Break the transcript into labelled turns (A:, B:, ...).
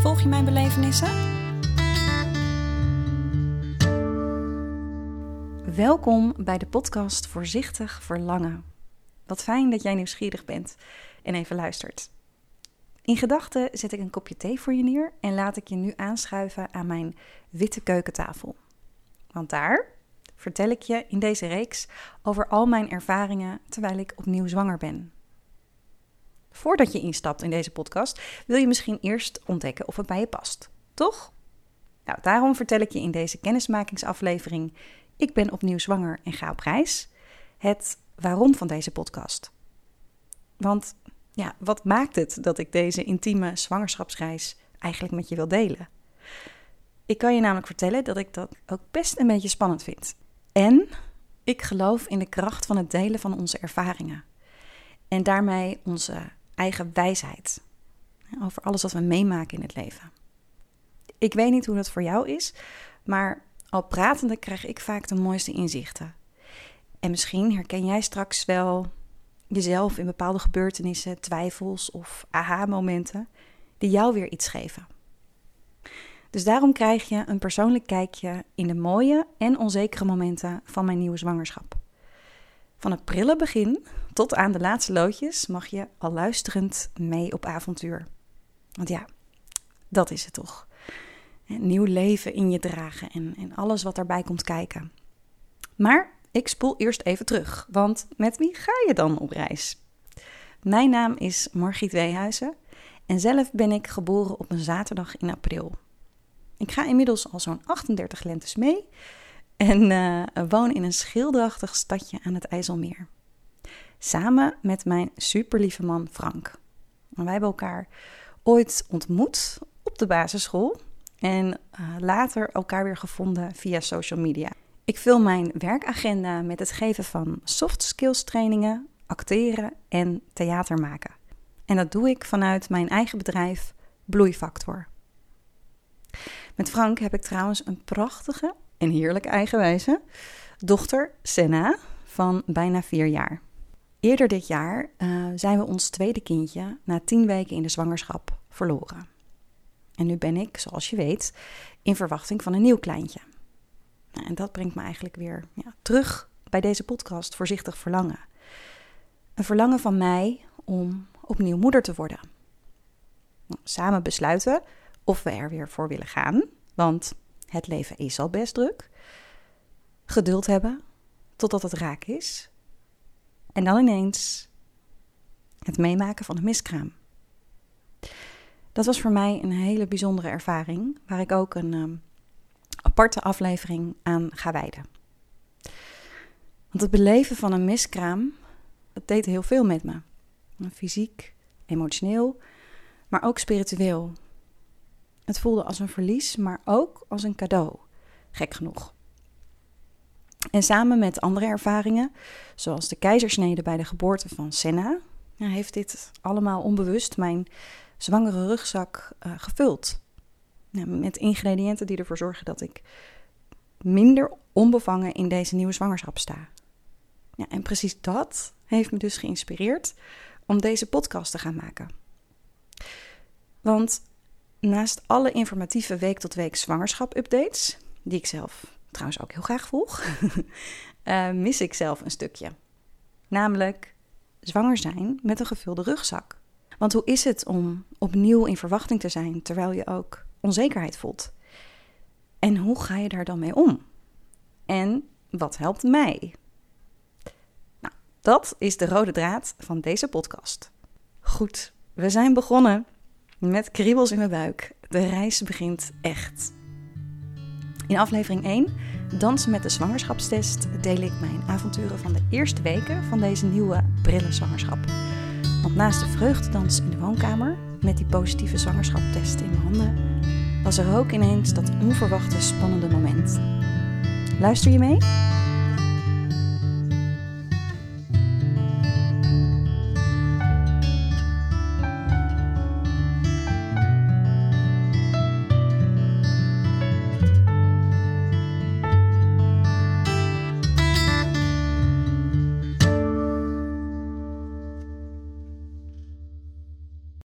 A: Volg je mijn belevenissen? Welkom bij de podcast Voorzichtig Verlangen. Wat fijn dat jij nieuwsgierig bent en even luistert. In gedachten zet ik een kopje thee voor je neer en laat ik je nu aanschuiven aan mijn witte keukentafel. Want daar vertel ik je in deze reeks over al mijn ervaringen terwijl ik opnieuw zwanger ben. Voordat je instapt in deze podcast, wil je misschien eerst ontdekken of het bij je past, toch? Nou, daarom vertel ik je in deze kennismakingsaflevering: Ik ben opnieuw zwanger en ga op reis. Het waarom van deze podcast. Want ja, wat maakt het dat ik deze intieme zwangerschapsreis eigenlijk met je wil delen? Ik kan je namelijk vertellen dat ik dat ook best een beetje spannend vind. En ik geloof in de kracht van het delen van onze ervaringen. En daarmee onze eigen wijsheid. Over alles wat we meemaken in het leven. Ik weet niet hoe dat voor jou is, maar al pratende krijg ik vaak de mooiste inzichten. En misschien herken jij straks wel jezelf in bepaalde gebeurtenissen, twijfels of aha-momenten die jou weer iets geven. Dus daarom krijg je een persoonlijk kijkje in de mooie en onzekere momenten van mijn nieuwe zwangerschap. Van het prille begin tot aan de laatste loodjes mag je al luisterend mee op avontuur. Want ja, dat is het toch. Nieuw leven in je dragen en, en alles wat daarbij komt kijken. Maar ik spoel eerst even terug, want met wie ga je dan op reis? Mijn naam is Margriet Weehuizen en zelf ben ik geboren op een zaterdag in april. Ik ga inmiddels al zo'n 38 lentes mee en uh, woon in een schilderachtig stadje aan het IJsselmeer. Samen met mijn superlieve man Frank. wij hebben elkaar ooit ontmoet op de basisschool en uh, later elkaar weer gevonden via social media. Ik vul mijn werkagenda met het geven van soft skills trainingen, acteren en theater maken. En dat doe ik vanuit mijn eigen bedrijf Bloeifactor. Met Frank heb ik trouwens een prachtige en heerlijke eigenwijze dochter Senna van bijna vier jaar. Eerder dit jaar uh, zijn we ons tweede kindje na tien weken in de zwangerschap verloren. En nu ben ik, zoals je weet, in verwachting van een nieuw kleintje. Nou, en dat brengt me eigenlijk weer ja, terug bij deze podcast Voorzichtig Verlangen. Een verlangen van mij om opnieuw moeder te worden. Nou, samen besluiten of we er weer voor willen gaan, want het leven is al best druk. Geduld hebben totdat het raak is. En dan ineens het meemaken van een miskraam. Dat was voor mij een hele bijzondere ervaring, waar ik ook een um, aparte aflevering aan ga wijden. Want het beleven van een miskraam, dat deed heel veel met me. Fysiek, emotioneel, maar ook spiritueel. Het voelde als een verlies, maar ook als een cadeau. Gek genoeg. En samen met andere ervaringen, zoals de keizersnede bij de geboorte van Senna, heeft dit allemaal onbewust mijn zwangere rugzak uh, gevuld. met ingrediënten die ervoor zorgen dat ik minder onbevangen in deze nieuwe zwangerschap sta. Ja, en precies dat heeft me dus geïnspireerd om deze podcast te gaan maken. Want naast alle informatieve week-tot-week zwangerschap-updates, die ik zelf trouwens ook heel graag volg, uh, mis ik zelf een stukje. Namelijk zwanger zijn met een gevulde rugzak. Want hoe is het om opnieuw in verwachting te zijn terwijl je ook onzekerheid voelt? En hoe ga je daar dan mee om? En wat helpt mij? Nou, dat is de rode draad van deze podcast. Goed, we zijn begonnen met kriebels in mijn buik. De reis begint echt. In aflevering 1, Dansen met de zwangerschapstest, deel ik mijn avonturen van de eerste weken van deze nieuwe brillenzwangerschap. Want naast de vreugdedans in de woonkamer met die positieve zwangerschaptest in mijn handen, was er ook ineens dat onverwachte spannende moment. Luister je mee?